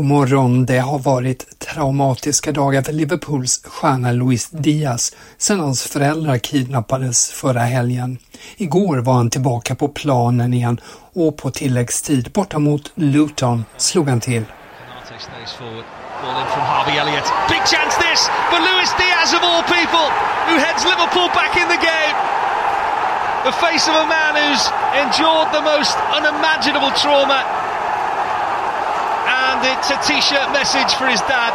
God morgon. Det har varit traumatiska dagar för Liverpools stjärna Luis Diaz sedan hans föräldrar kidnappades förra helgen. Igår var han tillbaka på planen igen och på tilläggstid borta mot Luton slog han till. Ball in from Harvey Elliott. Big chance this for Luis Diaz of all people, who heads Liverpool back in the game. The face of a man who's endured the most unimaginable trauma. And it's a t-shirt message for his dad.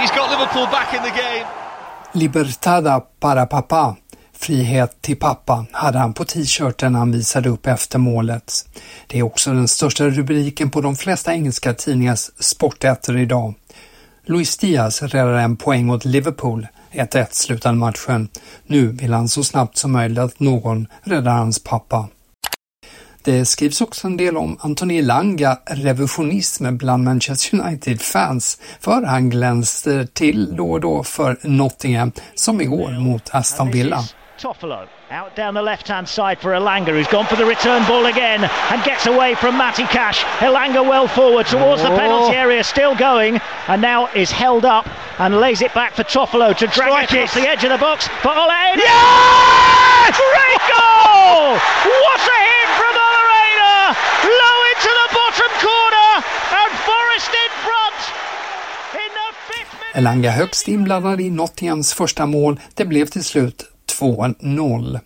He's got Liverpool back in the game. Libertada para papá. Frihet till pappa hade han på t-shirten han visade upp efter målet. Det är också den största rubriken på de flesta engelska tidningars sportätter idag. Luis Diaz räddade en poäng åt Liverpool. 1-1 slutade matchen. Nu vill han så snabbt som möjligt att någon räddar hans pappa. Det skrivs också en del om Anthony Elanga revisionism bland Manchester United-fans, för han glänste till då och då för Nottingham, som igår mot Aston Villa. Toffolo out down the left hand side for Elanga, who's gone for the return ball again and gets away from Matty Cash. Elanga well forward towards the penalty area, still going, and now is held up and lays it back for Toffolo to drag Strike it across it. the edge of the box for Ole. Yes! Great goal! What a Elanga högst inblandad i Nottinghams första mål. Det blev till slut 2-0.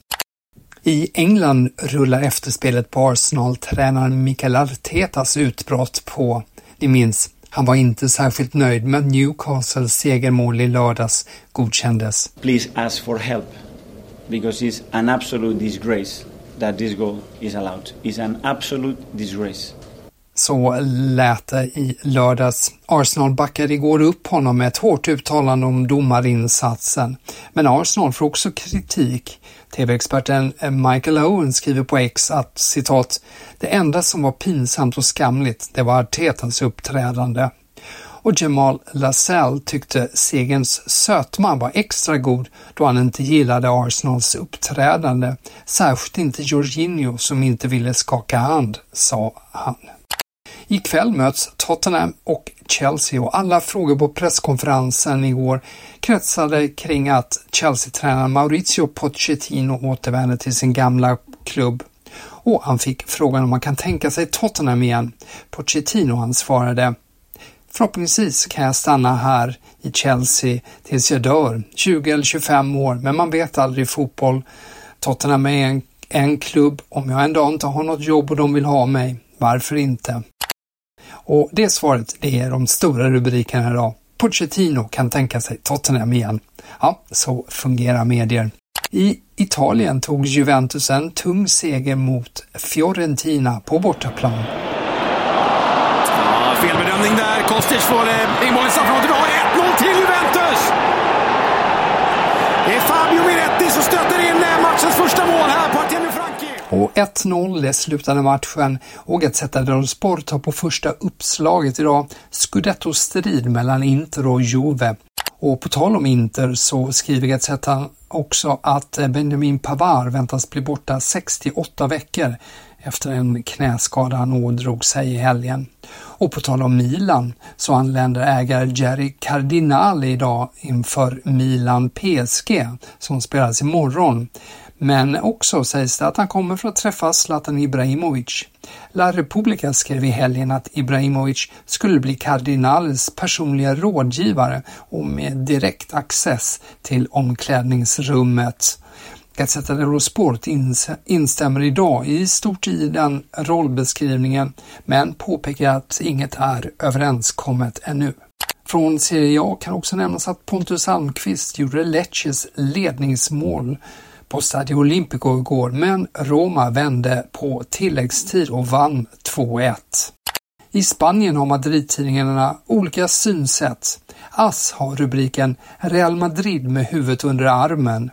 I England rullar efterspelet på Arsenal-tränaren Mikael Artetas utbrott på. Ni minns, han var inte särskilt nöjd med Newcastles segermål i lördags godkändes. please ask for help because it's an absolute disgrace that this goal is allowed. It's an absolute disgrace. Så lät det i lördags. Arsenal backade igår upp honom med ett hårt uttalande om domarinsatsen. Men Arsenal får också kritik. TV-experten Michael Owen skriver på X att citat ”Det enda som var pinsamt och skamligt, det var Artetas uppträdande”. Och Jamal Lascelles tyckte segerns sötma var extra god då han inte gillade Arsenals uppträdande. Särskilt inte Jorginho som inte ville skaka hand, sa han. Ikväll möts Tottenham och Chelsea och alla frågor på presskonferensen igår kretsade kring att Chelsea-tränaren Maurizio Pochettino återvänder till sin gamla klubb. Och han fick frågan om man kan tänka sig Tottenham igen. Pochettino han svarade Förhoppningsvis kan jag stanna här i Chelsea tills jag dör, 20 eller 25 år, men man vet aldrig i fotboll. Tottenham är en, en klubb, om jag en dag inte har något jobb och de vill ha mig, varför inte? Och det svaret, det är de stora rubrikerna idag. Pochettino kan tänka sig Tottenham igen. Ja, så fungerar medier. I Italien tog Juventus en tung seger mot Fiorentina på bortaplan. Ja, felbedömning där. Kostic får eh, inbollen i straffområdet. Vi har 1-0 till Juventus! Det är Fabio Miretti som stöter in eh, matchens första mål här på Artemi och 1-0 slutade matchen och Gazzetta dello Sport har på första uppslaget idag Scudetto-strid mellan Inter och Juve. Och på tal om Inter så skriver Gazzetta också att Benjamin Pavard väntas bli borta 68 veckor efter en knäskada han ådrog sig i helgen. Och på tal om Milan så anländer ägare Jerry Cardinali idag inför Milan PSG som spelas imorgon. Men också sägs det att han kommer för att träffa Zlatan Ibrahimovic. La Repubblica skrev i helgen att Ibrahimovic skulle bli kardinalens personliga rådgivare och med direkt access till omklädningsrummet. Gazzetta dello Sport instämmer idag i stort i den rollbeskrivningen men påpekar att inget är överenskommet ännu. Från Serie A kan också nämnas att Pontus Almqvist gjorde Lecces ledningsmål på Stadio Olimpico igår, men Roma vände på tilläggstid och vann 2-1. I Spanien har Madrid-tidningarna olika synsätt. AS har rubriken Real Madrid med huvudet under armen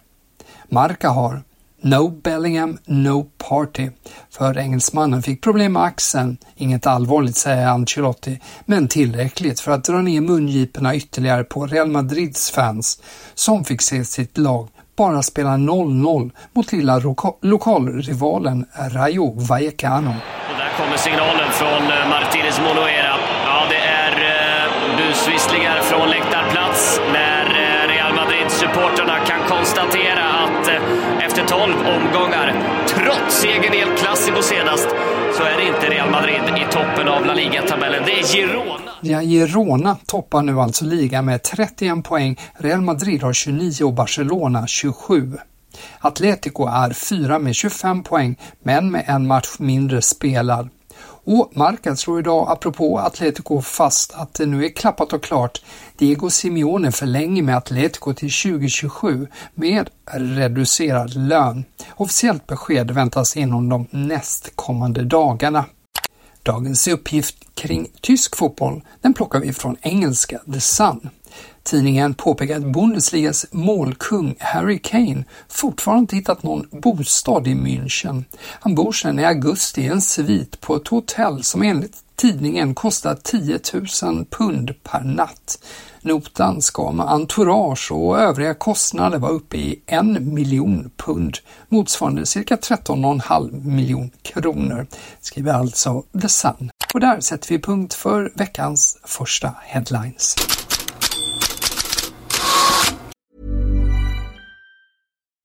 Marca har No Bellingham, no party. För engelsmannen fick problem med axeln, inget allvarligt säger Ancelotti, men tillräckligt för att dra ner mungiporna ytterligare på Real Madrids fans, som fick se sitt lag bara spela 0-0 mot lilla lokalrivalen Rayo Vallecano. Och där kommer signalen från eh, Martinez Monoera. Ja, det är eh, busvisslingar från läktarplats när eh, Real Madrid-supporterna kan konstatera att eh, efter 12 omgångar. Trots segern i El Clasico senast så är det inte Real Madrid i toppen av La Liga-tabellen. Det är Girona. Ja, Girona toppar nu alltså ligan med 31 poäng. Real Madrid har 29 och Barcelona 27. Atletico är fyra med 25 poäng, men med en match mindre spelad. Och Marca slår idag, apropå Atletico, fast att det nu är klappat och klart. Diego Simeone förlänger med Atletico till 2027 med reducerad lön. Officiellt besked väntas inom de nästkommande dagarna. Dagens uppgift kring tysk fotboll, den plockar vi från engelska The Sun. Tidningen påpekar att Bundesligas målkung Harry Kane fortfarande inte hittat någon bostad i München. Han bor sedan i augusti i en svit på ett hotell som enligt tidningen kostar 10 000 pund per natt. Notan ska med entourage och övriga kostnader vara uppe i en miljon pund, motsvarande cirka 13,5 miljon kronor, skriver alltså The Sun. Och där sätter vi punkt för veckans första headlines.